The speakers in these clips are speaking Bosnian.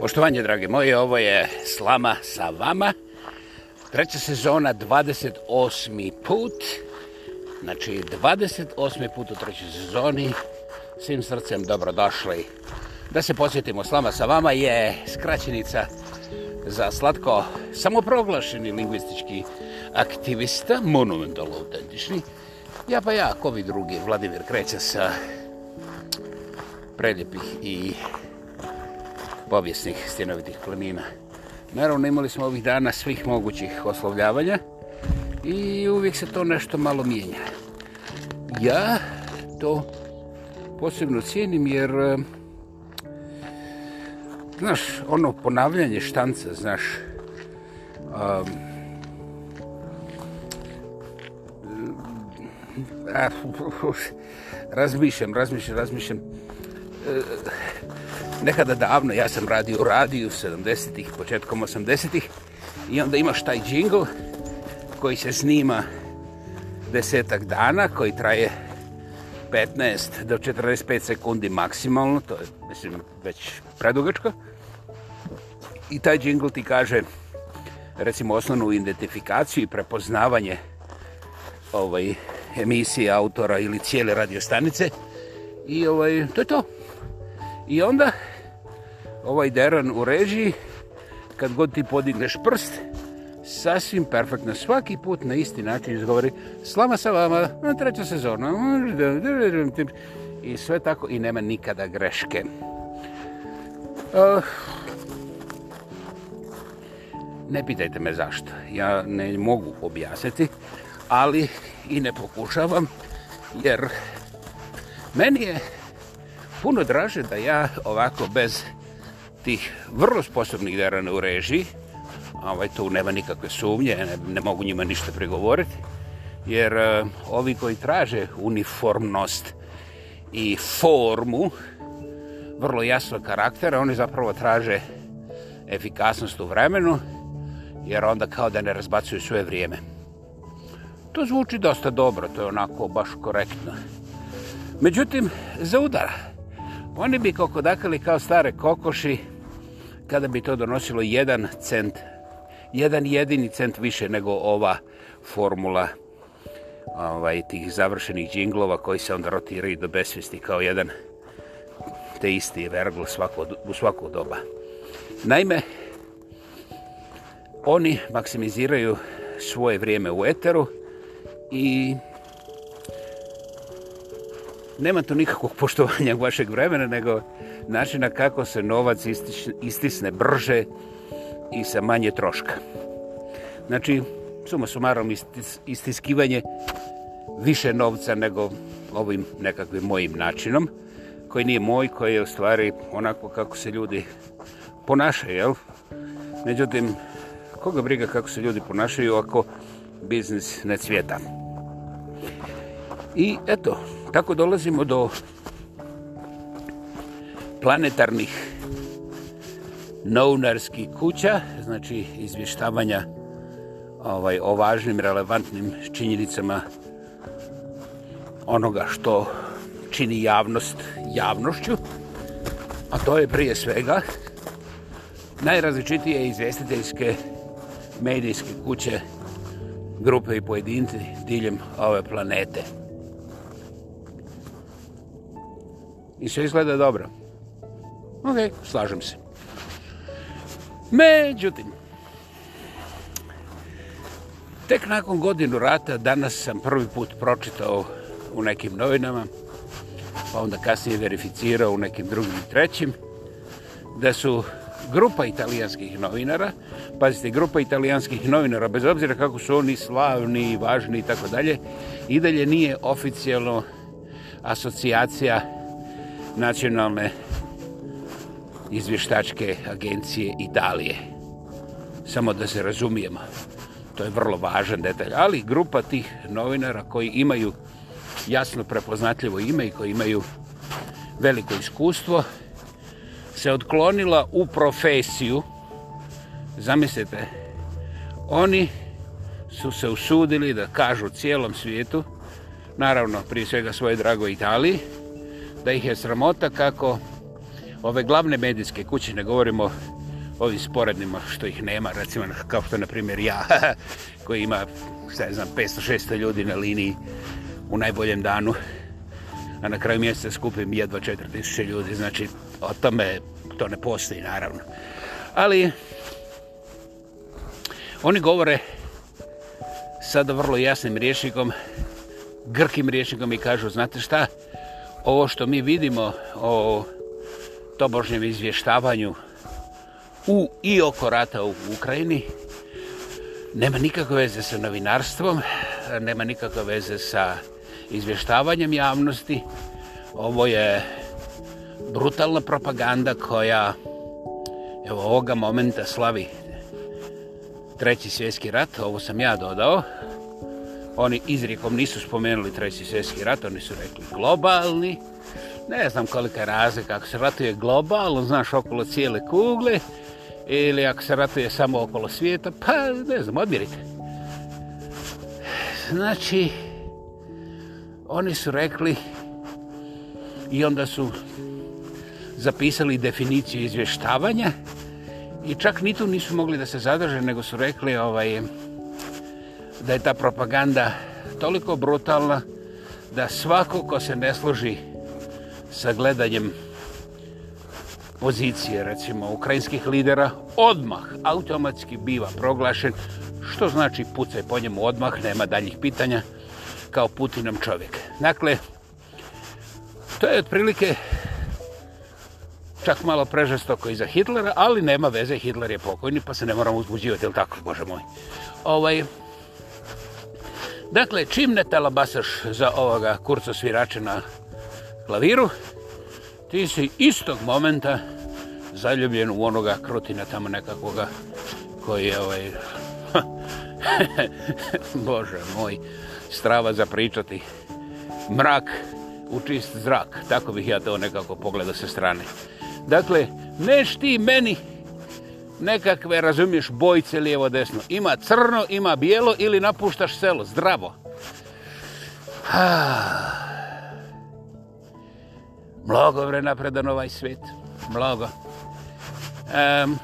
Poštovanje, dragi moji, ovo je Slama sa vama. Treća sezona, 28. put. Znači, 28. put u trećoj sezoni. Svim srcem dobrodošli. Da se posjetimo, Slama sa vama je skraćenica za slatko samoproglašeni lingvistički aktivista, monumentalno autentični. Ja pa ja, kovi drugi, Vladimir Kreća sa prelijepih i povijesnih stjenovitih planina. Naravno, imali smo ovih dana svih mogućih oslovljavanja i uvijek se to nešto malo mijenja. Ja to posebno cijenim jer eh, znaš, ono ponavljanje štanca, znaš, um, razmišljam, razmišljam, razmišljam nekada davno ja sam radio u radiju 70-ih, početkom 80-ih i onda imaš taj džingl koji se snima desetak dana, koji traje 15 do 45 sekundi maksimalno, to je mislim, već predugačko. I taj džingl ti kaže recimo osnovnu identifikaciju i prepoznavanje ovaj, emisije autora ili cijele radiostanice i ovaj, to je to. I onda ovaj deran u režiji, kad god ti podigneš prst, sasvim perfektno. Svaki put na isti način izgovori slama sa vama, na treća sezona. I sve tako i nema nikada greške. Eh, ne pitajte me zašto. Ja ne mogu objasniti, ali i ne pokušavam, jer meni je puno draže da ja ovako bez tih vrlo sposobnih derana u režiji, ovaj, tu nema nikakve sumnje, ne, ne mogu njima ništa pregovoriti, jer uh, ovi koji traže uniformnost i formu, vrlo jasno karaktera, oni zapravo traže efikasnost u vremenu, jer onda kao da ne razbacuju svoje vrijeme. To zvuči dosta dobro, to je onako baš korektno. Međutim, za udara. Oni bi kokodakali kao stare kokoši, uh, kada bi to donosilo jedan cent, jedan jedini cent više nego ova formula ovaj, tih završenih džinglova koji se onda rotiraju do besvesti kao jedan te isti vergl svako, u svaku doba. Naime, oni maksimiziraju svoje vrijeme u eteru i nema tu nikakvog poštovanja vašeg vremena, nego uh, načina kako se novac istisne brže i sa manje troška. Znači, suma sumarom istis, istiskivanje više novca nego ovim nekakvim mojim načinom, koji nije moj, koji je u stvari onako kako se ljudi ponašaju, jel? Međutim, koga briga kako se ljudi ponašaju ako biznis ne cvjeta? I eto, tako dolazimo do planetarnih novinarskih kuća, znači izvještavanja ovaj, o važnim, relevantnim činjenicama onoga što čini javnost javnošću, a to je prije svega najrazličitije izvjestiteljske medijske kuće, grupe i pojedinci diljem ove planete. I sve izgleda dobro. Ok, slažem se. Međutim, tek nakon godinu rata, danas sam prvi put pročitao u nekim novinama, pa onda kasnije verificirao u nekim drugim i trećim, da su grupa italijanskih novinara, pazite, grupa italijanskih novinara, bez obzira kako su oni slavni, važni i tako dalje, i dalje nije oficijalno asocijacija nacionalne izvještačke agencije Italije. Samo da se razumijemo, to je vrlo važan detalj. Ali grupa tih novinara koji imaju jasno prepoznatljivo ime i koji imaju veliko iskustvo, se odklonila u profesiju. Zamislite, oni su se usudili da kažu cijelom svijetu, naravno prije svega svoje drago Italiji, da ih je sramota kako ove glavne medijske kuće, ne govorimo ovim sporednima što ih nema, recimo kao što na primjer ja, koji ima, šta ne znam, 500-600 ljudi na liniji u najboljem danu, a na kraju mjeseca skupim jedva 4000 ljudi, znači o tome to ne postoji naravno. Ali oni govore sada vrlo jasnim rješnikom, grkim rješnikom i kažu, znate šta, ovo što mi vidimo, ovo, tobožnjem izvještavanju u i oko rata u Ukrajini nema nikakve veze sa novinarstvom, nema nikakve veze sa izvještavanjem javnosti. Ovo je brutalna propaganda koja evo, ovoga momenta slavi Treći svjetski rat, ovo sam ja dodao. Oni izrijekom nisu spomenuli Treći svjetski rat, oni su rekli globalni, ne znam kolika je razlika, ako se ratuje globalno, znaš, okolo cijele kugle, ili ako se ratuje samo okolo svijeta, pa ne znam, odmirite. Znači, oni su rekli i onda su zapisali definiciju izvještavanja i čak ni tu nisu mogli da se zadrže, nego su rekli ovaj, da je ta propaganda toliko brutalna da svako ko se ne služi sa gledanjem pozicije, recimo, ukrajinskih lidera, odmah automatski biva proglašen, što znači pucaj po njemu odmah, nema daljih pitanja, kao Putinom čovjek. Dakle, to je otprilike čak malo prežestoko i za Hitlera, ali nema veze, Hitler je pokojni, pa se ne moramo uzbuđivati, ili tako, bože moj. Ovaj, dakle, čim ne talabasaš za ovoga kurca sviračena, klaviru, ti si istog momenta zaljubljen u onoga krotina tamo nekakvoga koji je ovaj... Bože moj, strava za pričati. Mrak u čist zrak, tako bih ja to nekako pogledao sa strane. Dakle, neš ti meni nekakve, razumiješ, bojce lijevo desno. Ima crno, ima bijelo ili napuštaš selo, zdravo. Ha. Ah mnogo vre napredan ovaj svijet, mnogo. Um,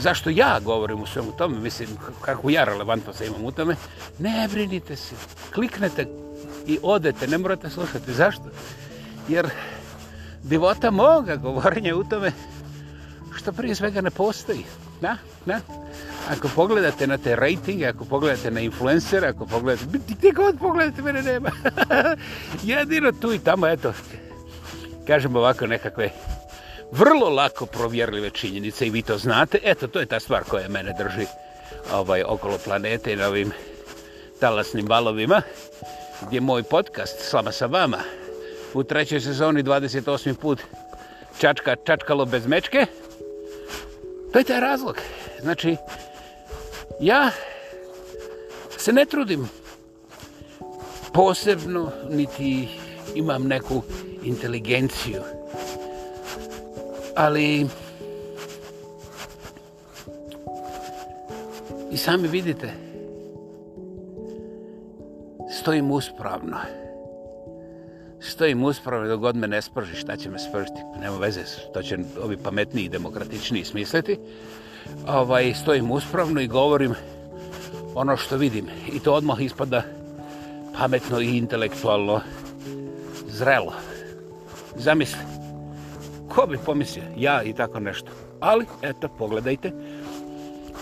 zašto ja govorim u svemu tome, mislim, kako ja relevantno se imam u tome, ne brinite se, kliknete i odete, ne morate slušati. Zašto? Jer divota moga govorenja u tome što prije svega ne postoji. Na, na. Ako pogledate na te rejtinge, ako pogledate na influencer, ako pogledate, gdje god pogledate, mene nema. Jedino tu i tamo, eto, kažemo ovako nekakve vrlo lako provjerljive činjenice i vi to znate. Eto, to je ta stvar koja mene drži ovaj, okolo planete i na ovim talasnim valovima, gdje moj podcast Slama sa vama u trećoj sezoni 28. put čačka čačkalo bez mečke. To je taj razlog. Znači, ja se ne trudim posebno, niti imam neku inteligenciju. Ali i sami vidite stojim uspravno. Stojim uspravno dok god me ne sprži, šta će me spržiti? Pa nema veze, to će ovi pametni i demokratični smisliti. Ovaj, stojim uspravno i govorim ono što vidim. I to odmah ispada pametno i intelektualno zrelo. Zamisli. Ko bi pomislio? Ja i tako nešto. Ali, eto, pogledajte.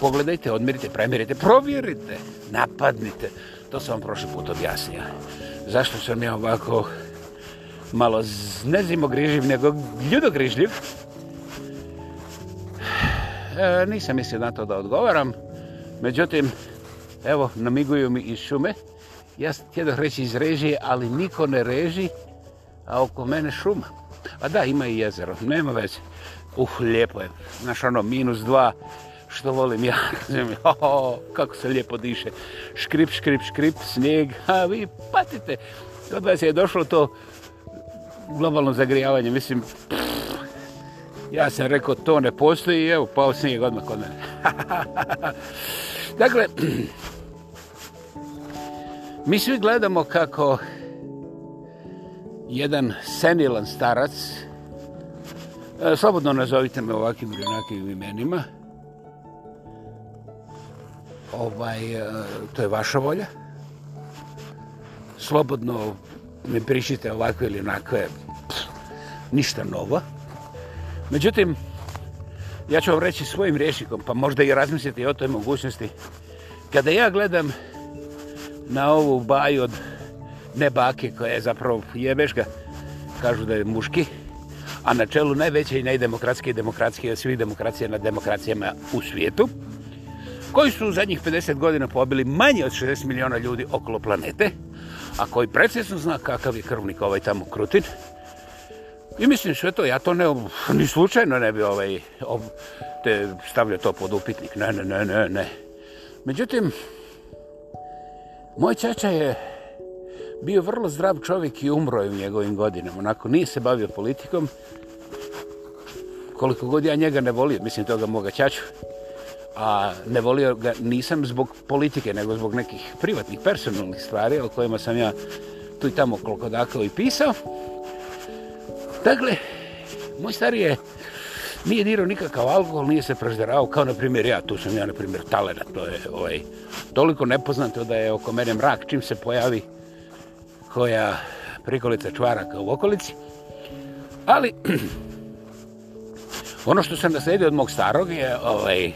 Pogledajte, odmirite, premirite, provjerite, napadnite. To sam vam prošli put objasnio. Zašto sam ja ovako malo nezimogrižljiv, nego ljudogrižljiv? E, nisam mislio na to da odgovaram. Međutim, evo, namiguju mi iz šume. Ja htjedoh reći iz režije, ali niko ne reži a oko mene šuma. A da, ima i jezero, nema veze. Uh, lijepo je. Znaš, ono, minus dva, što volim ja. Ho, ho, kako se lijepo diše. Škrip, škrip, škrip, snijeg. A vi patite. Kod vas je došlo to globalno zagrijavanje. Mislim, pff, ja sam rekao, to ne postoji. Evo, pao snijeg odmah kod mene. dakle, mi svi gledamo kako jedan senilan starac, e, slobodno nazovite me ovakvim ili onakvim imenima, ovaj, e, to je vaša volja, slobodno mi prišite ovakve ili onakve, Pst, ništa novo. Međutim, ja ću vam reći svojim rješnikom, pa možda i razmislite o toj mogućnosti, kada ja gledam na ovu baju od ne bake, koja je zapravo jebeška, kažu da je muški, a na čelu najveće i najdemokratske demokratske od svih demokracija na demokracijama u svijetu, koji su u zadnjih 50 godina pobili manje od 60 miliona ljudi okolo planete, a koji predsjesno zna kakav je krvnik ovaj tamo krutin, I mislim sve to, ja to ne, ni slučajno ne bi ovaj, ov, te stavlja to pod upitnik. Ne, ne, ne, ne, ne. Međutim, moj čača je bio vrlo zdrav čovjek i umro je u njegovim godinama. Onako, nije se bavio politikom, koliko god ja njega ne volio, mislim toga moga ćaču, a ne volio ga nisam zbog politike, nego zbog nekih privatnih, personalnih stvari o kojima sam ja tu i tamo koliko dakle i pisao. Dakle, moj stari je nije dirao nikakav alkohol, nije se prežderao, kao na primjer ja, tu sam ja na primjer talena, to je ovaj, toliko nepoznato da je oko mene mrak, čim se pojavi, koja prikolica čvaraka u okolici. Ali, ono što sam naslijedio od mog starog je ovaj,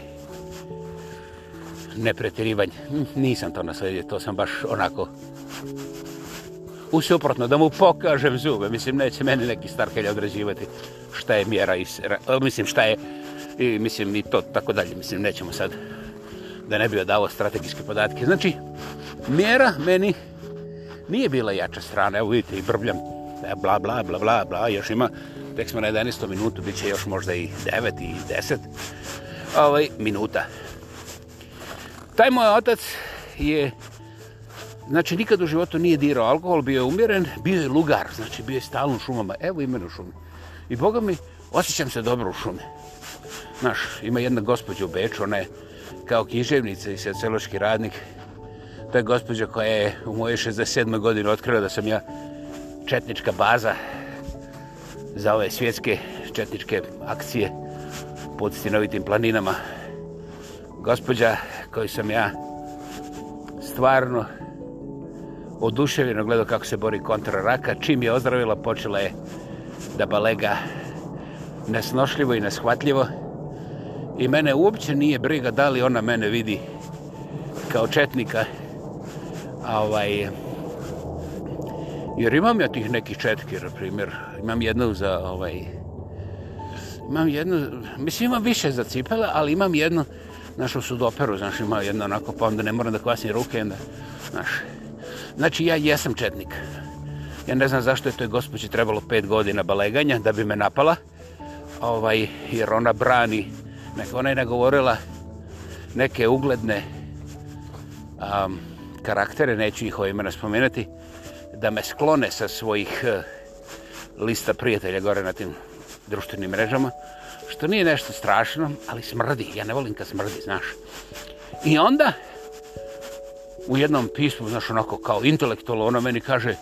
nepretirivanje. Nisam to naslijedio, to sam baš onako usuprotno, da mu pokažem zube. Mislim, neće meni neki starkelj odrađivati šta je mjera i mislim šta je i mislim i to tako dalje. Mislim, nećemo sad da ne bi odavao strategijske podatke. Znači, mjera meni nije bila jača strana, evo vidite i brbljam, e, bla, bla, bla, bla, bla, još ima, tek smo na 11. minutu, bit će još možda i 9 i 10 ovaj, minuta. Taj moj otac je, znači nikad u životu nije dirao alkohol, bio je umjeren, bio je lugar, znači bio je stalno u šumama, evo imen u šumi. I boga mi, osjećam se dobro u šumi. Znaš, ima jedna gospođa u Beču, ona je kao književnica i sociološki radnik, To je gospođa koja je u mojoj 67. godini otkrila da sam ja četnička baza za ove svjetske četničke akcije pod stinovitim planinama. Gospođa koju sam ja stvarno oduševljeno gledao kako se bori kontra raka. Čim je ozdravila, počela je da balega nesnošljivo i neshvatljivo. I mene uopće nije briga da li ona mene vidi kao četnika ovaj, jer imam ja tih nekih četki, na primjer, imam jednu za ovaj, imam jednu, mislim imam više za cipele, ali imam jednu, znaš, u sudoperu, znaš, imam jednu onako, pa onda ne moram da kvasim ruke, onda, znaš, znači ja jesam četnik, ja ne znam zašto je toj gospođi trebalo pet godina baleganja da bi me napala, ovaj, jer ona brani, neka ona je nagovorila neke ugledne, um, karaktere, neću njihove imena spomenuti, da me sklone sa svojih e, lista prijatelja gore na tim društvenim mrežama, što nije nešto strašno, ali smrdi. Ja ne volim kad smrdi, znaš. I onda, u jednom pismu, znaš, onako kao intelektualo, ona meni kaže,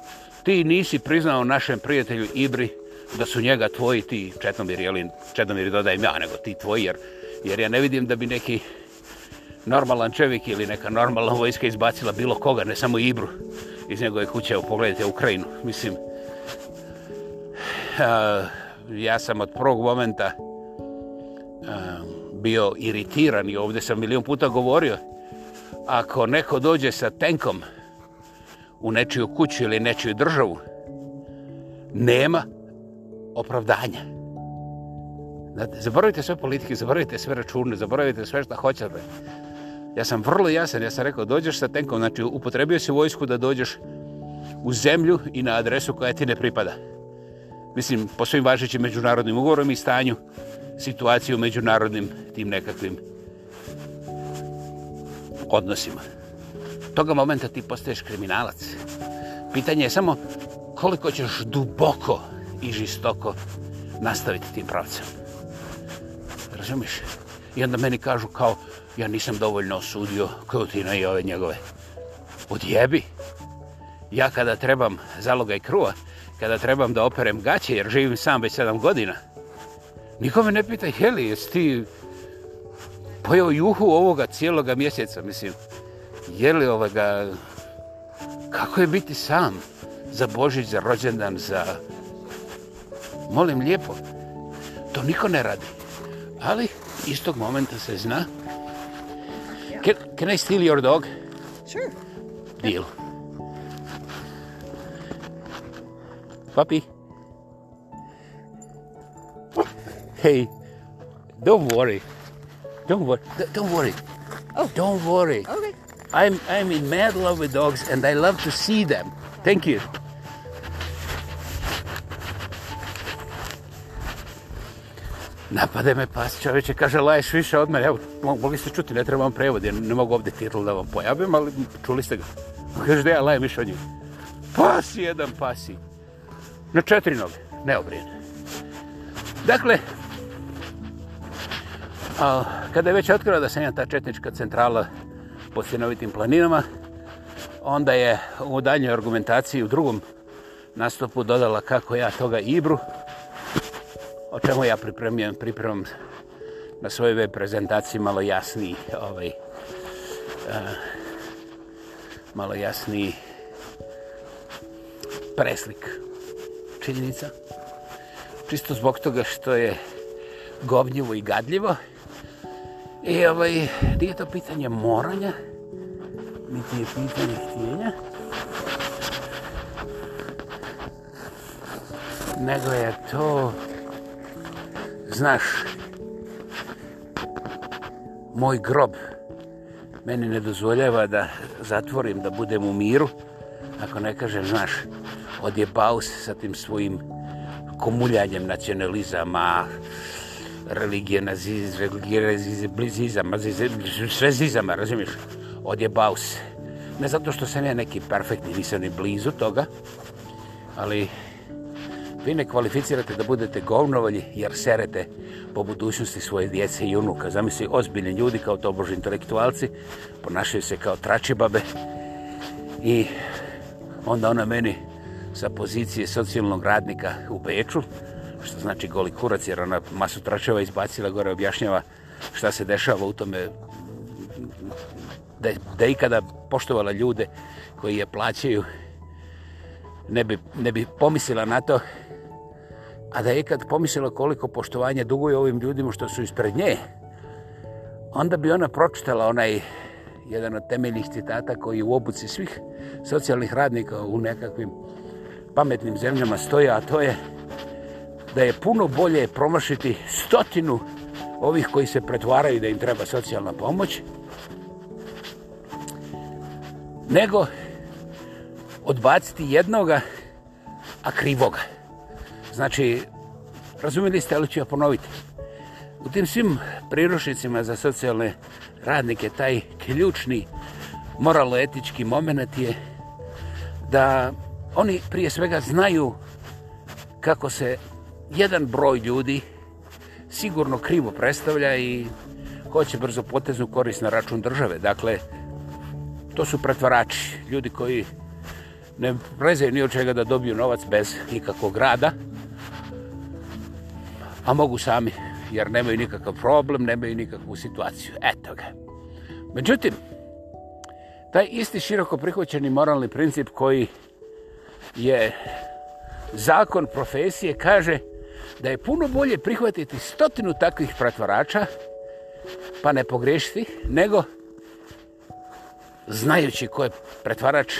ti nisi priznao našem prijatelju Ibri da su njega tvoji, ti Četomir, jel, Četomir dodajem ja, nego ti tvoji, jer, jer ja ne vidim da bi neki normalan čovjek ili neka normalna vojska izbacila bilo koga, ne samo Ibru iz njegove kuće, pogledajte Ukrajinu. Mislim, ja sam od prvog momenta bio iritiran i ovdje sam milijon puta govorio, ako neko dođe sa tenkom u nečiju kuću ili nečiju državu, nema opravdanja. Zaboravite sve politike, zaboravite sve račune, zaboravite sve što hoćete. Ja sam vrlo jasan, ja sam rekao, dođeš sa tenkom, znači upotrebio si vojsku da dođeš u zemlju i na adresu koja ti ne pripada. Mislim, po svim važećim međunarodnim ugovorom i stanju, situaciju međunarodnim tim nekakvim odnosima. Toga momenta ti postaješ kriminalac. Pitanje je samo koliko ćeš duboko i žistoko nastaviti tim pravcem. Razumiš? I onda meni kažu kao, ja nisam dovoljno osudio Krutina i ove njegove. Odjebi! Ja kada trebam zalogaj kruva, kada trebam da operem gaće, jer živim sam već sedam godina, niko me ne pita, jeli, jesi ti pojao juhu ovoga cijeloga mjeseca, mislim, jeli ovoga, kako je biti sam za Božić, za rođendan, za... Molim lijepo, to niko ne radi. Ali, istog momenta se zna, Can, can I steal your dog? Sure. Deal. Puppy. Hey, don't worry. Don't worry. Don't worry. Oh. Don't worry. Okay. I'm I'm in mad love with dogs and I love to see them. Thank you. napade me pas čovječe, kaže, laješ više od mene, evo, mogli ste čuti, ne treba vam prevod, ja ne mogu ovdje titl da vam pojavim, ali čuli ste ga. Kaže, da ja lajem više od njih. Pasi jedan, pasi. Na četiri noge, ne obrine. Dakle, a, kada je već otkrio da sam ja ta četnička centrala po sinovitim planinama, onda je u daljnjoj argumentaciji u drugom nastupu dodala kako ja toga Ibru, o čemu ja pripremljam, pripremam na svojoj web prezentaciji malo jasniji, ovaj, a, eh, malo jasniji preslik činjenica. Čisto zbog toga što je govnjivo i gadljivo. I ovaj, nije to pitanje moranja, niti je pitanje htjenja. Nego je to znaš moj grob meni ne dozvoljava da zatvorim da budem u miru ako ne kažem znaš odjebao se sa tim svojim komuljanjem nacionalizama religije naziz, religije naziz, blizizama sve zizama razumiješ odjebao se ne zato što sam ja neki perfektni nisam ni blizu toga ali Vi ne kvalificirate da budete govnovalji jer serete po budućnosti svoje djece i unuka. Zamisli ozbiljni ljudi kao tobož intelektualci, ponašaju se kao tračebabe i onda ona meni sa pozicije socijalnog radnika u Beču, što znači goli kurac jer ona masu tračeva izbacila gore objašnjava šta se dešava u tome da, da ikada poštovala ljude koji je plaćaju ne bi, ne bi pomislila na to a da je kad pomislila koliko poštovanja duguje ovim ljudima što su ispred nje, onda bi ona pročitala onaj jedan od temeljnih citata koji u obuci svih socijalnih radnika u nekakvim pametnim zemljama stoje, a to je da je puno bolje promršiti stotinu ovih koji se pretvaraju da im treba socijalna pomoć, nego odbaciti jednoga, a krivoga. Znači, razumijeli ste, ali ću ja ponoviti. U tim svim priručnicima za socijalne radnike, taj ključni moralo-etički moment je da oni prije svega znaju kako se jedan broj ljudi sigurno krivo predstavlja i hoće brzo potezu korist na račun države. Dakle, to su pretvarači, ljudi koji ne prezaju ni od čega da dobiju novac bez ikakvog rada, A mogu sami, jer nemaju nikakav problem, nemaju nikakvu situaciju. Eto ga. Međutim, taj isti široko prihvaćeni moralni princip koji je zakon profesije kaže da je puno bolje prihvatiti stotinu takvih pretvarača, pa ne pogrešiti, nego znajući ko je pretvarač,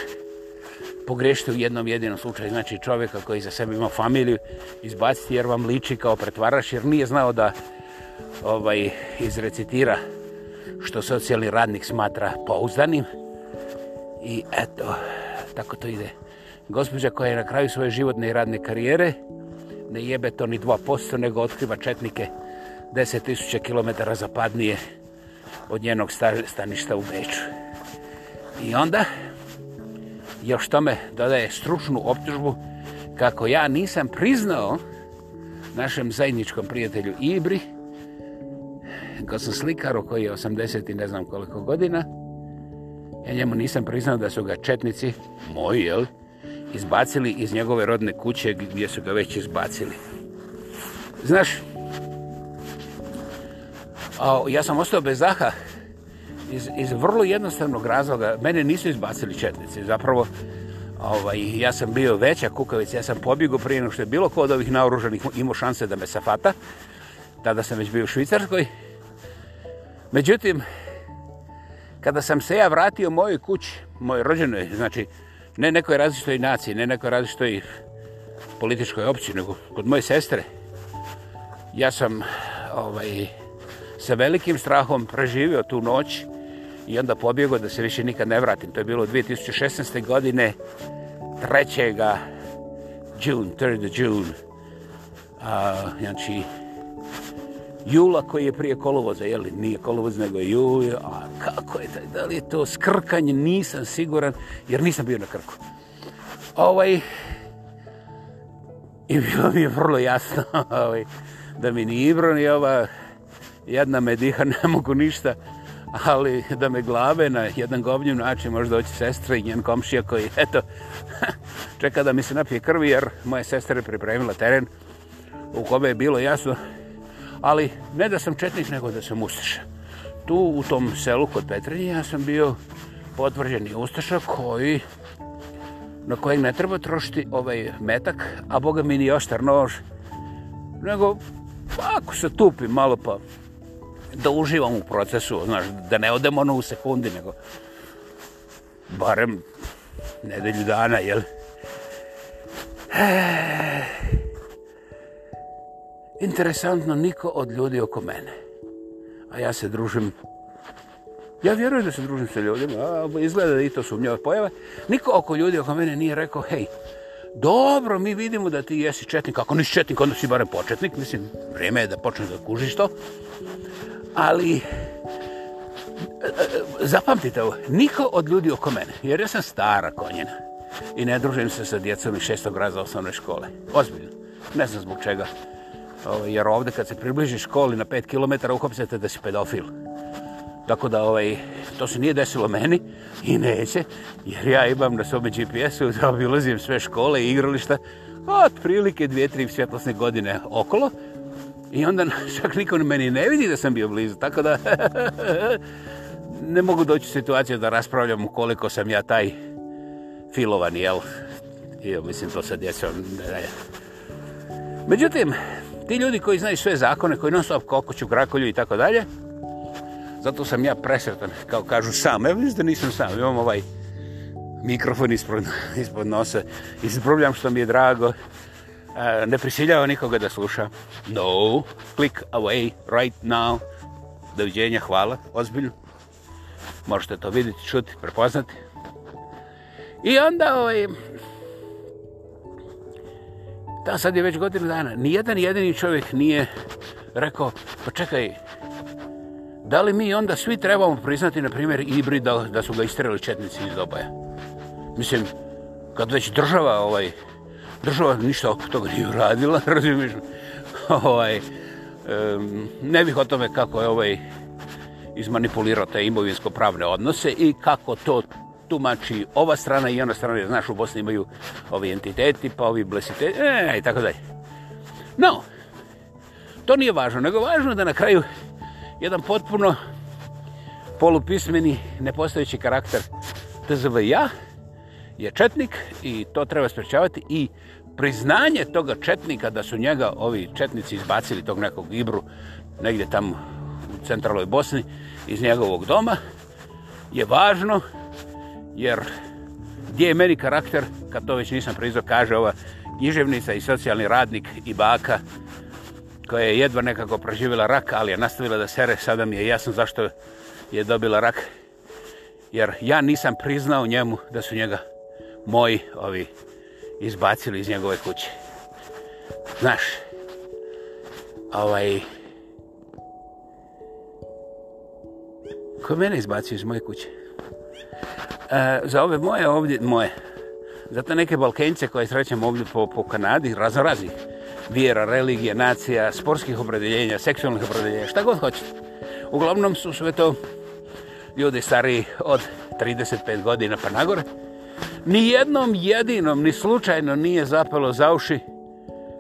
pogrešiti u jednom jedinom slučaju, znači čovjeka koji za sebe ima familiju, izbaciti jer vam liči kao pretvaraš, jer nije znao da ovaj izrecitira što socijalni radnik smatra pouzdanim. I eto, tako to ide. Gospođa koja je na kraju svoje životne i radne karijere, ne jebe to ni 2%, nego otkriva četnike 10.000 km zapadnije od njenog stan, staništa u Beču. I onda još tome dodaje stručnu optužbu kako ja nisam priznao našem zajedničkom prijatelju Ibri, ko sam slikaru koji je 80 i ne znam koliko godina, ja njemu nisam priznao da su ga četnici, moji, jel, izbacili iz njegove rodne kuće gdje su ga već izbacili. Znaš, a, ja sam ostao bez zaha, iz, iz vrlo jednostavnog razloga, mene nisu izbacili četnici, zapravo ovaj, ja sam bio veća kukavica, ja sam pobjegao prije nego što je bilo ko od ovih naoruženih imao šanse da me safata, tada sam već bio u Švicarskoj. Međutim, kada sam se ja vratio mojoj kući, mojoj rođenoj, znači ne nekoj različitoj naciji, ne nekoj različitoj političkoj opciji, nego kod moje sestre, ja sam ovaj, sa velikim strahom preživio tu noć, i onda pobjegao da se više nikad ne vratim. To je bilo 2016. godine, 3. june, 3. june, a, znači, jula koji je prije kolovoza, jeli, nije kolovoz, nego je juj, a kako je, taj, da li je to skrkanje, nisam siguran, jer nisam bio na krku. Ovaj, i bilo mi je vrlo jasno, ovaj, da mi ni Ibron i ova jedna mediha ne mogu ništa, ali da me glave na jedan govnjiv način može doći sestra i njen komšija koji, eto, čeka da mi se napije krvi jer moja sestra je pripremila teren u kome je bilo jasno, ali ne da sam četnik nego da sam ustaša. Tu u tom selu kod Petrinje ja sam bio potvrđeni ustaša koji na kojeg ne treba trošiti ovaj metak, a boga mi ni oštar nož, nego ako se tupi malo pa da uživam u procesu, znaš, da ne odem ono u sekundi, nego barem nedelju dana, jel? Eh, interesantno, niko od ljudi oko mene, a ja se družim, ja vjerujem da se družim sa ljudima, a izgleda da i to su mnjove pojave, niko oko ljudi oko mene nije rekao, hej, dobro, mi vidimo da ti jesi četnik, ako nisi četnik, onda si barem početnik, mislim, vrijeme je da počneš da kužiš to, ali e, e, zapamtite ovo, niko od ljudi oko mene, jer ja sam stara konjena i ne družim se sa djecom iz šestog raza osnovne škole, ozbiljno, ne znam zbog čega, ovo, jer ovde kad se približi školi na 5 km uhopisate da si pedofil. Tako da ovaj, to se nije desilo meni i neće, jer ja imam na sobe GPS-u, zaobilazim sve škole i igrališta, otprilike dvije, tri svjetlosne godine okolo, I onda mm. čak niko meni ne vidi da sam bio blizu, tako da ne mogu doći u situaciju da raspravljam koliko sam ja taj filovan, jel? I jo, mislim to sa djecom. Međutim, ti ljudi koji znaju sve zakone, koji nosu kokoću, krakolju i tako dalje, zato sam ja presretan, kao kažu sam. Evo vidite, nisam sam, imam ovaj mikrofon ispod, ispod nosa. Izbrubljam što mi je drago. Eh, ne prisiljava nikoga da sluša. No, click away right now. Doviđenja, hvala, ozbiljno. Možete to vidjeti, čuti, prepoznati. I onda, ovaj, ta sad je već godinu dana, nijedan jedini čovjek nije rekao, pa čekaj, da li mi onda svi trebamo priznati, na primjer, Ibri da, da su ga istrali četnici iz doboja? Mislim, kad već država ovaj, država ništa oko toga nije uradila, razumiješ? ovaj, um, ne bih o tome kako je ovaj izmanipulirao te imovinsko-pravne odnose i kako to tumači ova strana i ona strana, jer znaš, u Bosni imaju ovi entiteti, pa ovi blesiteti, e, i tako dalje. No, to nije važno, nego važno da na kraju jedan potpuno polupismeni, nepostojeći karakter TZV ja, je četnik i to treba sprečavati i priznanje toga četnika da su njega ovi četnici izbacili tog nekog Ibru negdje tamo u centralnoj Bosni iz njegovog doma je važno jer gdje je meni karakter kad to već nisam prizo kaže ova književnica i socijalni radnik i baka koja je jedva nekako proživjela rak ali je nastavila da sere sada mi je jasno zašto je dobila rak jer ja nisam priznao njemu da su njega moji ovi izbacili iz njegove kuće. Znaš, ovaj... Ko je mene izbacio iz moje kuće? E, za ove moje ovdje, moje. Zato neke balkence koje srećam ovdje po, po Kanadi, razorazi. Vjera, religije, nacija, sportskih opredeljenja, seksualnih opredeljenja, šta god hoćete. Uglavnom su sve to ljudi stari od 35 godina pa nagore. gore ni jednom jedinom, ni slučajno nije zapelo za uši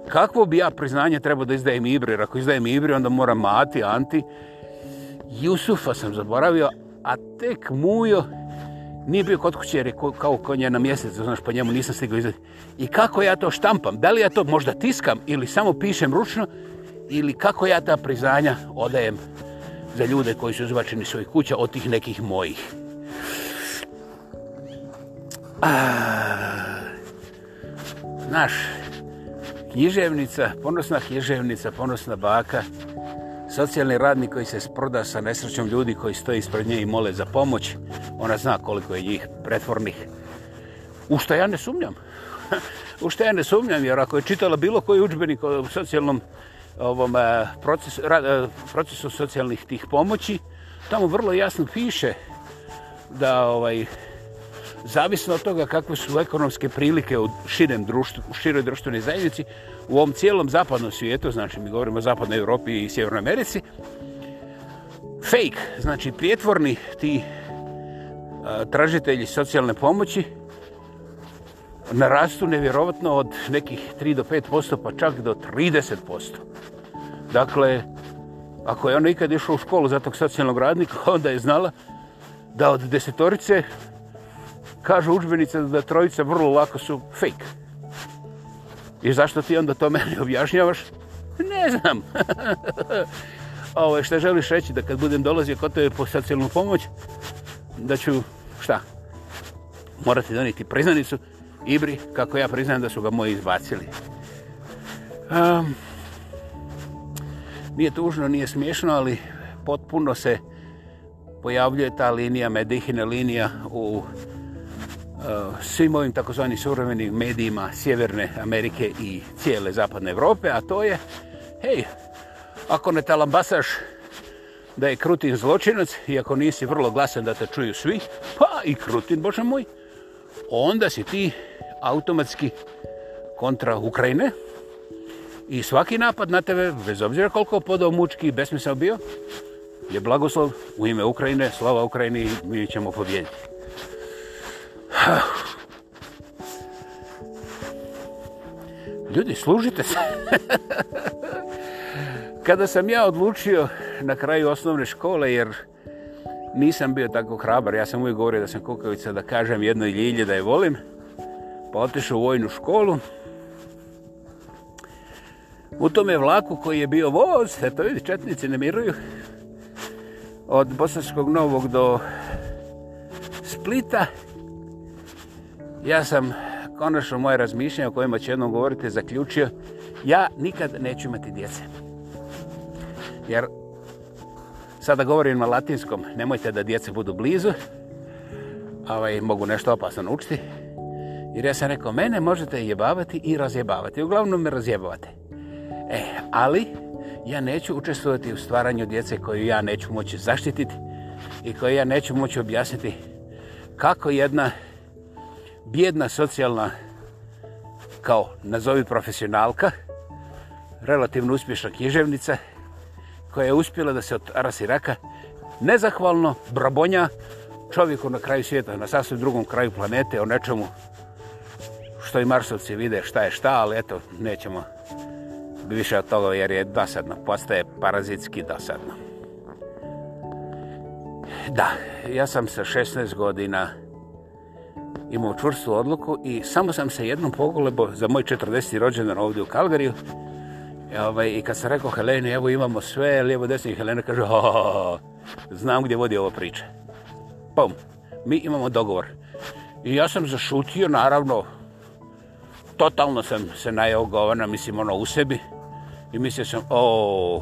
kakvo bi ja priznanje trebao da izdajem Ibri, jer ako izdajem Ibri, onda mora mati, anti. Jusufa sam zaboravio, a tek mujo nije bio kod kuće, jer je kao kod njena mjeseca, znaš, po njemu nisam stigao izdati. I kako ja to štampam? Da li ja to možda tiskam ili samo pišem ručno? Ili kako ja ta priznanja odajem za ljude koji su izbačeni svoj kuća od tih nekih mojih? Naš književnica, ponosna književnica, ponosna baka, socijalni radnik koji se sproda sa nesrećom ljudi koji stoji ispred nje i mole za pomoć, ona zna koliko je njih pretvornih. U što ja ne sumnjam. U što ja ne sumnjam, jer ako je čitala bilo koji učbenik o socijalnom ovom, e, procesu, ra, e, procesu socijalnih tih pomoći, tamo vrlo jasno piše da ovaj zavisno od toga kakve su ekonomske prilike u, širem društ, u široj društvenoj zajednici, u ovom cijelom zapadnom svijetu, znači mi govorimo o zapadnoj Europi i Sjevernoj Americi, fake, znači prijetvorni ti a, e, tražitelji socijalne pomoći, narastu nevjerovatno od nekih 3 do 5%, pa čak do 30%. Dakle, ako je ona ikad išla u školu za tog socijalnog radnika, onda je znala da od desetorice kažu učbenice da trojica vrlo lako su fake. I zašto ti onda to meni objašnjavaš? Ne znam. Ovo, šta želiš reći da kad budem dolazio kod tebe po socijalnu pomoć, da ću, šta, morati doniti priznanicu Ibri, kako ja priznam da su ga moji izbacili. Um, nije tužno, nije smiješno, ali potpuno se pojavljuje ta linija, medihine linija u uh, svim ovim takozvanim suvremenim medijima Sjeverne Amerike i cijele Zapadne Evrope, a to je, hej, ako ne talambasaš da je Krutin zločinac i ako nisi vrlo glasan da te čuju svi, pa i Krutin, bože moj, onda si ti automatski kontra Ukrajine i svaki napad na tebe, bez obzira koliko podao mučki i besmisao bio, je blagoslov u ime Ukrajine, slava Ukrajini, mi ćemo pobjediti. Ljudi, služite se. Kada sam ja odlučio na kraju osnovne škole, jer nisam bio tako hrabar, ja sam uvijek govorio da sam kukavica, da kažem jednoj ljilje da je volim, pa otišao u vojnu školu. U tome vlaku koji je bio voz, eto vidi, četnici ne miruju, od Bosanskog Novog do Splita, ja sam konačno moje razmišljanje o kojima ću jednom govoriti zaključio, ja nikad neću imati djece. Jer sada govorim na latinskom, nemojte da djece budu blizu, ovaj, mogu nešto opasno učiti. Jer ja sam rekao, mene možete jebavati i razjebavati, uglavnom me razjebavate. E, ali ja neću učestvovati u stvaranju djece koju ja neću moći zaštititi i koju ja neću moći objasniti kako jedna bjedna socijalna kao nazovi profesionalka, relativno uspješna književnica koja je uspjela da se od Arasiraka nezahvalno brabonja čovjeku na kraju svijeta, na sasvim drugom kraju planete o nečemu što i Marsovci vide šta je šta, ali eto, nećemo više od toga jer je dosadno, postaje parazitski dosadno. Da, ja sam sa 16 godina učinjen imao čvrstu odluku i samo sam se jednom pogolebo za moj 40. rođendan ovdje u Kalgariju e, ovaj, i kad sam rekao Helene, evo imamo sve, lijevo desno i Helena kaže, ho, ho, ho, znam gdje vodi ova priča. Pum, mi imamo dogovor. I ja sam zašutio, naravno, totalno sam se najao govana, mislim, ono, u sebi. I mislio sam, o,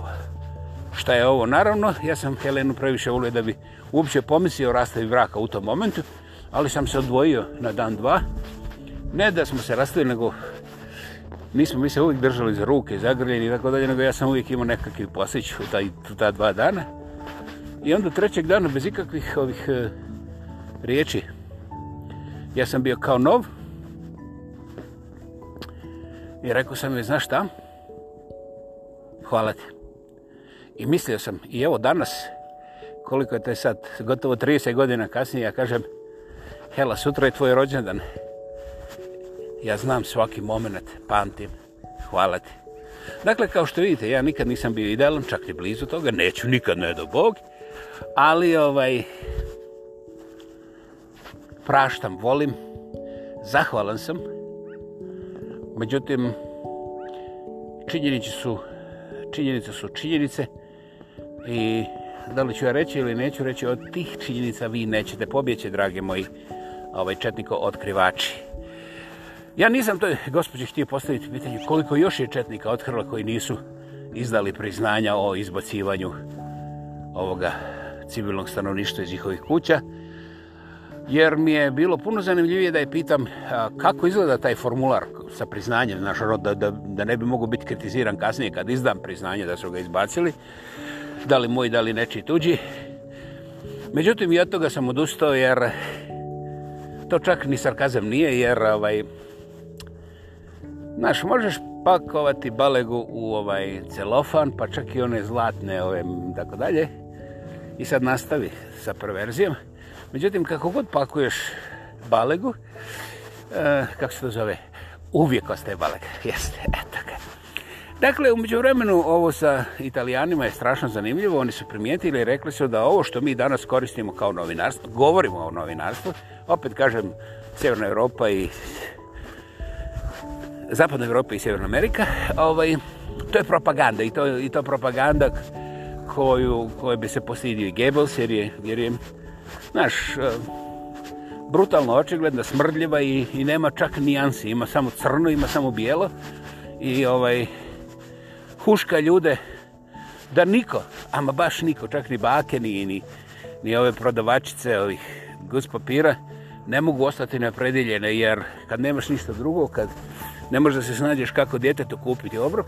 šta je ovo? Naravno, ja sam Helenu previše volio da bi uopće pomislio rastavi braka u tom momentu ali sam se odvojio na dan dva. Ne da smo se rastavili, nego nismo mi se uvijek držali za ruke, zagrljeni i tako dalje, nego ja sam uvijek imao nekakvi posjeć u ta, ta dva dana. I onda trećeg dana, bez ikakvih ovih e, riječi, ja sam bio kao nov i rekao sam mi, znaš šta, hvala te. I mislio sam, i evo danas, koliko je to sad, gotovo 30 godina kasnije, ja kažem, Hela, sutra je tvoj rođendan. Ja znam svaki moment, pamtim. Hvala ti. Dakle, kao što vidite, ja nikad nisam bio idealan, čak i blizu toga, neću nikad, ne do Bog. Ali, ovaj, praštam, volim, zahvalan sam. Međutim, činjenice su činjenice su činjenice i da li ću ja reći ili neću reći od tih činjenica vi nećete pobjeći, drage moji ovaj četniko otkrivači. Ja nisam to, gospođe, htio postaviti pitanje koliko još je četnika otkrila koji nisu izdali priznanja o izbacivanju ovoga civilnog stanovništva iz njihovih kuća. Jer mi je bilo puno zanimljivije da je pitam a, kako izgleda taj formular sa priznanjem naš rod, ono, da, da, da ne bi mogu biti kritiziran kasnije kad izdam priznanje da su ga izbacili, da li moj, da li nečiji tuđi. Međutim, i od toga sam odustao jer to čak ni sarkazem nije, jer ovaj, znaš, možeš pakovati balegu u ovaj celofan, pa čak i one zlatne, ove, tako dalje, i sad nastavi sa perverzijom. Međutim, kako god pakuješ balegu, e, kako se to zove, uvijek ostaje balega, jeste, eto ga. Dakle, umeđu vremenu ovo sa italijanima je strašno zanimljivo. Oni su primijetili i rekli su da ovo što mi danas koristimo kao novinarstvo, govorimo o novinarstvu, opet kažem, Sjeverna Evropa i Zapadna Evropa i Sjeverna Amerika, ovaj, to je propaganda i to, i to propaganda koju, koje bi se posidio i Goebbels, jer je, jer je naš, brutalno očigledna, smrdljiva i, i nema čak nijansi, ima samo crno, ima samo bijelo i ovaj, huška ljude da niko, ama baš niko, čak ni bake, ni, ni, ni ove prodavačice ovih guz papira, ne mogu ostati napredeljene, jer kad nemaš ništa drugo, kad ne možeš da se snađeš kako djetetu kupiti obrok,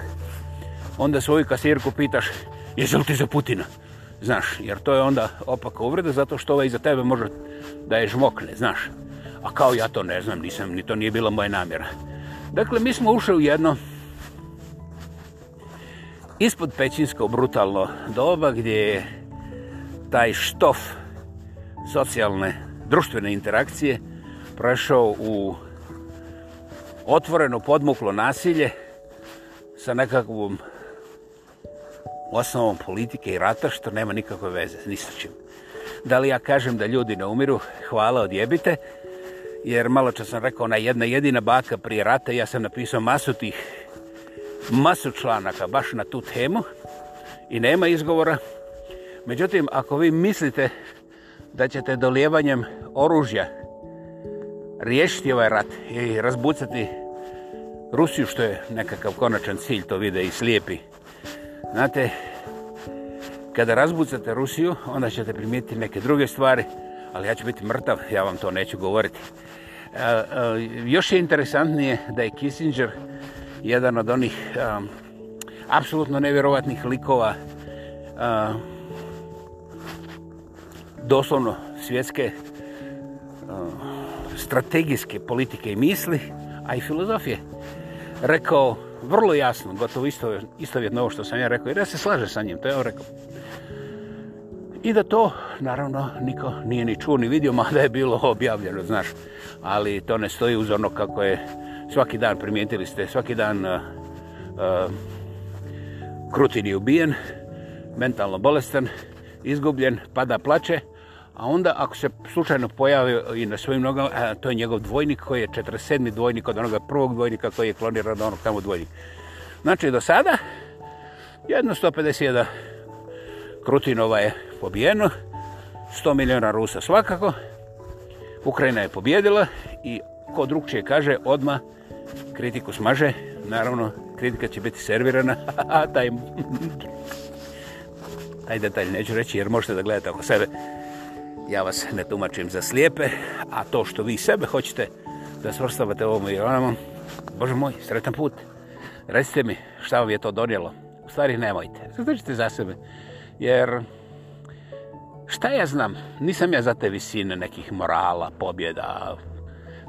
onda svoju kasirku pitaš, jesi li ti za Putina? Znaš, jer to je onda opaka uvreda, zato što ovaj iza tebe može da je žmokne, znaš. A kao ja to ne znam, nisam, ni to nije bila moja namjera. Dakle, mi smo ušli u jedno, ispod pećinsko brutalno doba gdje je taj štof socijalne društvene interakcije prešao u otvoreno podmuklo nasilje sa nekakvom osnovom politike i rata što nema nikakve veze ni sa čim. Da li ja kažem da ljudi ne umiru, hvala odjebite, jer malo čas sam rekao na jedna jedina baka prije rata, ja sam napisao masu tih masu članaka baš na tu temu i nema izgovora. Međutim, ako vi mislite da ćete dolijevanjem oružja riješiti ovaj rat i razbucati Rusiju, što je nekakav konačan cilj, to vide i slijepi. Znate, kada razbucate Rusiju, onda ćete primijeti neke druge stvari, ali ja ću biti mrtav, ja vam to neću govoriti. E, e, još je interesantnije da je Kissinger jedan od onih um, apsolutno nevjerovatnih likova um, doslovno svjetske um, strategijske politike i misli, a i filozofije, rekao vrlo jasno, gotovo isto, isto vjetno ovo što sam ja rekao, jer ja se slažem sa njim, to je on rekao. I da to, naravno, niko nije ni čuo ni vidio, mada je bilo objavljeno, znaš, ali to ne stoji uz ono kako je uh, svaki dan primijetili ste, svaki dan uh, eh, uh, eh, krutin je ubijen, mentalno bolestan, izgubljen, pada plače, a onda ako se slučajno pojavi i na svojim nogama, uh, to je njegov dvojnik koji je 47. dvojnik od onoga prvog dvojnika koji je kloniran onog tamo dvojnik. Znači do sada, jedno 151 krutinova je pobijeno, 100 milijuna Rusa svakako, Ukrajina je pobjedila i ko drugčije kaže odma kritiku smaže. Naravno, kritika će biti servirana. Taj, Taj detalj neću reći jer možete da gledate oko sebe. Ja vas ne tumačim za slijepe, a to što vi sebe hoćete da svrstavate ovom i onom, Bože moj, sretan put. Recite mi šta vam je to donijelo. U stvari nemojte, zadržite za sebe. Jer šta ja znam, nisam ja za te visine nekih morala, pobjeda,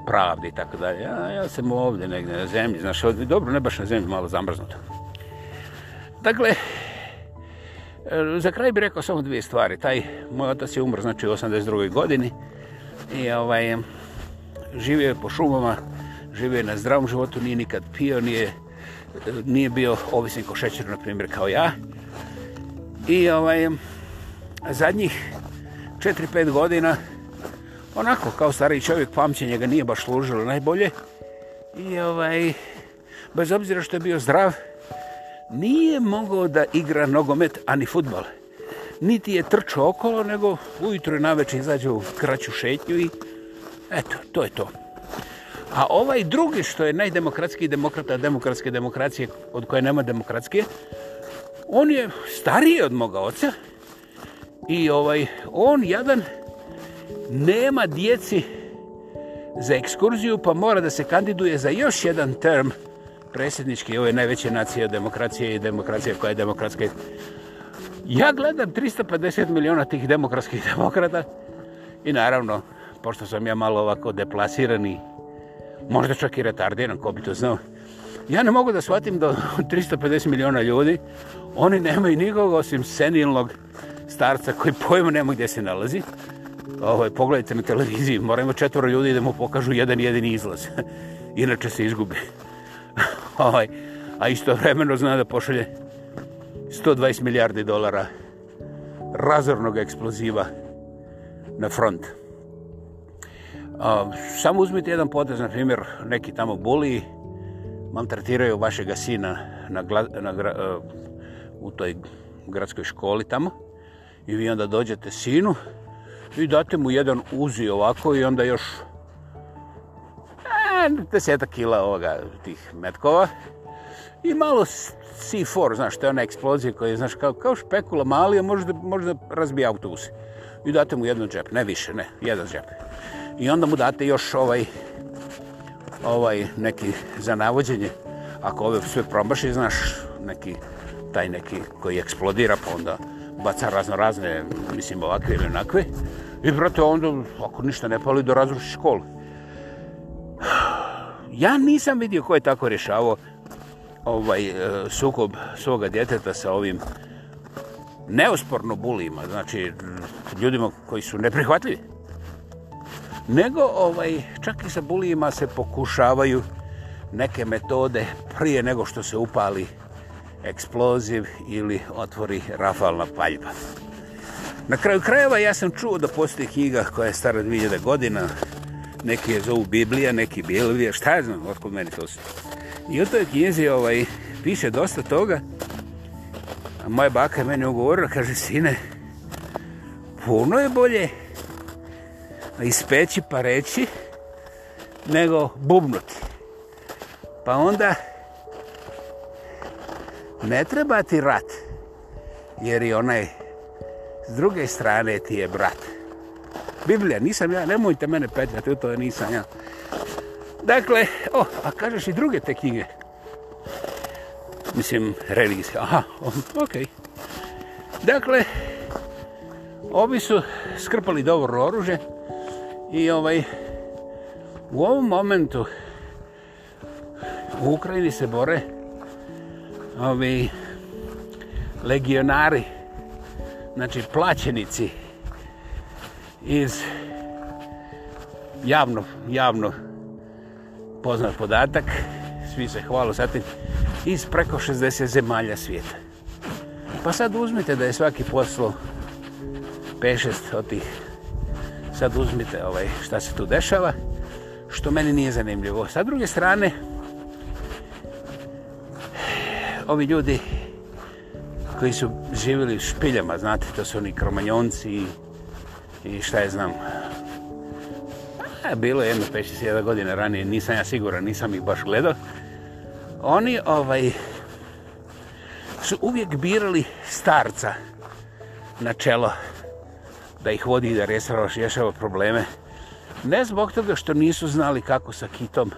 pravde i tako dalje. Ja, ja sam ovdje negdje na zemlji, znaš, ovdje, dobro, ne baš na zemlji, malo zamrznuto. Dakle, za kraj bih rekao samo dvije stvari. Taj moj otac je umr, znači, u 82. godini i ovaj, živio je po šumama, živio je na zdravom životu, nije nikad pio, nije, nije bio ovisnik o šećeru, na primjer, kao ja. I ovaj, zadnjih 4-5 godina, onako kao stari čovjek pamćenje ga nije baš služilo najbolje i ovaj bez obzira što je bio zdrav nije mogao da igra nogomet ani futbal niti je trčao okolo nego ujutro je naveče izađe u kraću šetnju i eto to je to a ovaj drugi što je najdemokratski demokrata demokratske demokracije od koje nema demokratske on je stariji od moga oca i ovaj on jadan nema djeci za ekskurziju, pa mora da se kandiduje za još jedan term predsjednički, ovo je najveća nacija demokracije i demokracija koja je demokratska. Ja gledam 350 miliona tih demokratskih demokrata i naravno, pošto sam ja malo ovako deplasirani, možda čak i retardiran, ko bi to znao, ja ne mogu da shvatim da 350 miliona ljudi, oni nemaju nikoga osim senilnog starca koji pojma nema gdje se nalazi, ovaj, pogledajte na televiziji, moramo ima četvora ljudi da mu pokažu jedan jedini izlaz. Inače se izgubi. ovaj, a isto vremeno zna da pošalje 120 milijarde dolara razornog eksploziva na front. Uh, samo uzmite jedan potez, na primjer, neki tamo buli, maltretiraju vašega sina na, gla, na gra, uh, u toj gradskoj školi tamo i vi onda dođete sinu, i date mu jedan uzi ovako i onda još e, deseta kila ovoga, tih metkova i malo C4, znaš, to je ona eksplozija koja je, znaš, kao, kao špekula mali, a možda, možda razbije autobus. I date mu jedan džep, ne više, ne, jedan džep. I onda mu date još ovaj, ovaj neki za navođenje, ako ove sve promaši, znaš, neki, taj neki koji eksplodira, pa onda baca razno razne, mislim, ovakve ili onakve. I, brate, onda, ako ništa ne pali, do razruši školu. Ja nisam vidio ko je tako rješavao ovaj e, sukob svoga djeteta sa ovim neosporno bulima, znači ljudima koji su neprihvatljivi. Nego ovaj čak i sa bulijima se pokušavaju neke metode prije nego što se upali eksploziv ili otvori rafalna paljba. Na kraju krajeva ja sam čuo da postoji knjiga koja je stara 2000 godina, neki je zovu Biblija, neki Bilvija, šta ja znam, otkud meni to su. I u toj knjizi ovaj, piše dosta toga, a moja baka je meni ugovorila, kaže, sine, puno je bolje ispeći pa reći nego bubnuti. Pa onda ne treba ti rat, jer i onaj s druge strane ti je brat. Biblija, nisam ja, nemojte mene petljati, to je nisam ja. Dakle, o, oh, a pa kažeš i druge te knjige. Mislim, religijske, aha, okej. Okay. Dakle, ovi su skrpali dobro oružje i ovaj, u ovom momentu u Ukrajini se bore ovi legionari, znači plaćenici iz javno, javno poznat podatak, svi se hvalo sa tim, iz preko 60 zemalja svijeta. Pa sad uzmite da je svaki poslo 5-6 od tih, sad uzmite ovaj, šta se tu dešava, što meni nije zanimljivo. Sa druge strane, ovi ljudi koji su živjeli u špiljama, znate, to su oni kromanjonci i, i šta je znam. E, bilo je jedno, 5-6 godine ranije, nisam ja siguran, nisam ih baš gledao. Oni ovaj su uvijek birali starca na čelo da ih vodi da rješava, rješava probleme. Ne zbog toga što nisu znali kako sa kitom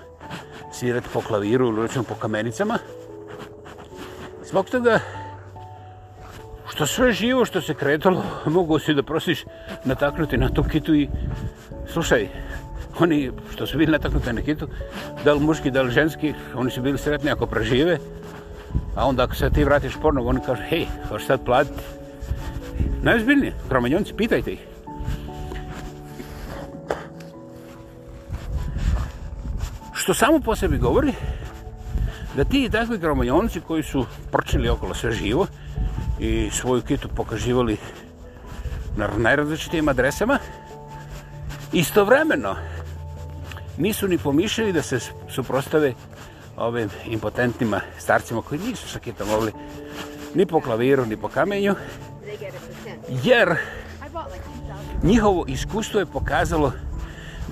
svirati po klaviru ili po kamenicama, Zbog toga što sve živo što se kretalo, mogu si da prosiš nataknuti na tom kitu i slušaj, oni što su bili nataknuti na kitu, da li muški, da li ženski, oni su bili sretni ako prežive, a onda ako se ti vratiš ponovo, oni kažu, hej, hoće sad platiti. Najzbiljnije, kromanjonci, pitajte ih. Što samo po sebi govori, da ti dakle gromanjonci koji su prčili okolo sve živo i svoju kitu pokaživali na najrazličitim adresama, istovremeno nisu ni pomišljali da se suprostave ovim impotentnima starcima koji nisu sa kitom mogli ni po klaviru, ni po kamenju, jer njihovo iskustvo je pokazalo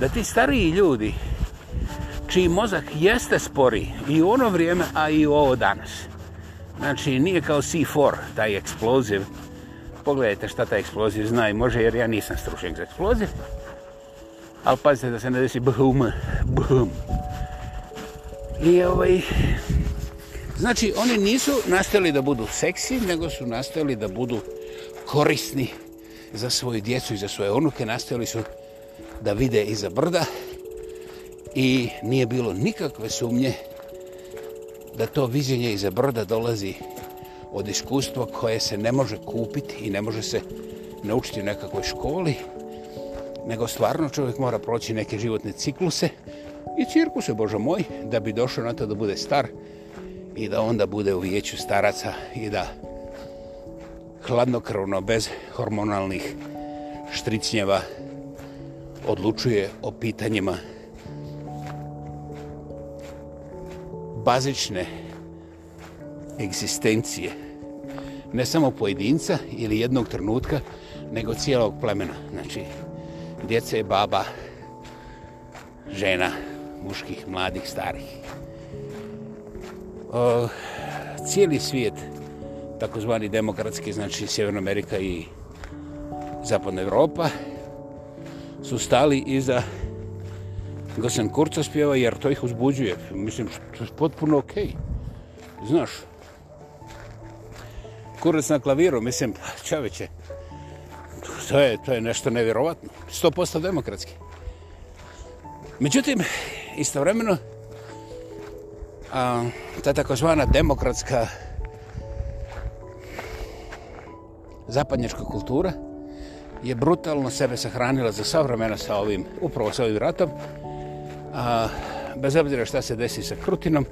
da ti stariji ljudi čiji mozak jeste spori i u ono vrijeme, a i u ovo danas. Znači, nije kao C4, taj eksploziv. Pogledajte šta taj eksploziv zna i može, jer ja nisam stručnjak za eksploziv. Ali pazite da se ne desi bhum, bhum. I ovaj... Znači, oni nisu nastali da budu seksi, nego su nastali da budu korisni za svoju djecu i za svoje unuke. Nastali su da vide iza brda i nije bilo nikakve sumnje da to viđenje iza broda dolazi od iskustva koje se ne može kupiti i ne može se naučiti u nekakvoj školi, nego stvarno čovjek mora proći neke životne cikluse i cirkuse, Bože moj, da bi došao na to da bude star i da onda bude u vijeću staraca i da hladnokrvno, bez hormonalnih štricnjeva odlučuje o pitanjima bazične egzistencije ne samo pojedinca ili jednog trenutka, nego cijelog plemena. Znači, djece, baba, žena, muških, mladih, starih. O, cijeli svijet, takozvani demokratski, znači Sjeverna Amerika i Zapadna Evropa, su stali iza da sam kurca spjeva jer to ih uzbuđuje. Mislim, to je potpuno okej. Okay. Znaš, kurac na klaviru, mislim, pa, čoveče, to je, to je nešto nevjerovatno. 100% demokratski. Međutim, istovremeno, a, ta takozvana demokratska zapadnjačka kultura je brutalno sebe sahranila za savremena sa ovim, upravo sa ovim ratom, a, bez obzira šta se desi sa Krutinom,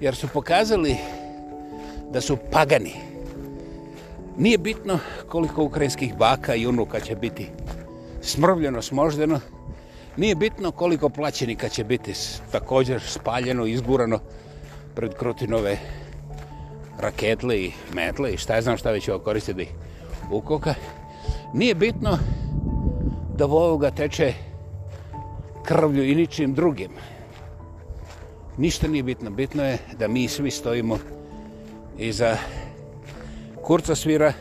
jer su pokazali da su pagani. Nije bitno koliko ukrajinskih baka i unuka će biti smrvljeno, smoždeno. Nije bitno koliko plaćenika će biti također spaljeno, izgurano pred Krutinove raketle i metle i šta je znam šta već ovo koristiti ukoka. Nije bitno da Volga teče krvlju i ničim drugim. Ništa nije bitno. Bitno je da mi svi stojimo iza kurcosvira,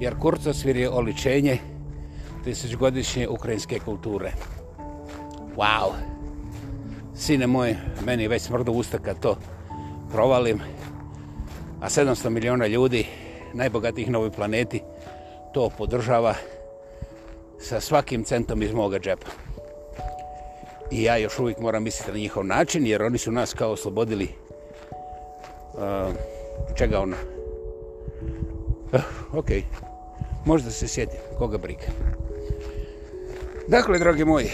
jer kurcosvir je oličenje tisućgodišnje ukrajinske kulture. Wow! Sine moj, meni već smrdu usta kad to provalim, a 700 miliona ljudi, najbogatijih na ovoj planeti, to podržava sa svakim centom iz moga džepa. I ja još uvijek moram misliti na njihov način, jer oni su nas kao oslobodili uh, čega ona. Uh, eh, ok, možda se sjetim, koga briga. Dakle, dragi moji,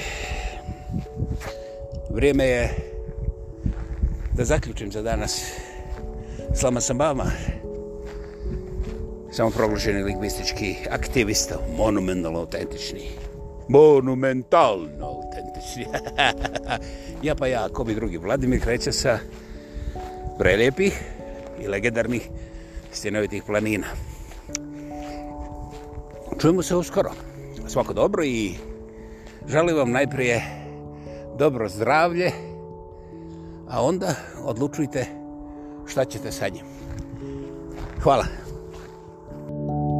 vrijeme je da zaključim za danas. Slama sam vama, samo proglašeni lingvistički aktivista, monumentalno autentični monumentalno autentični. ja pa ja, ko bi drugi, Vladimir kreće sa prelijepih i legendarnih stjenovitih planina. Čujemo se uskoro. Svako dobro i želim vam najprije dobro zdravlje, a onda odlučujte šta ćete sa njim. Hvala. Thank you.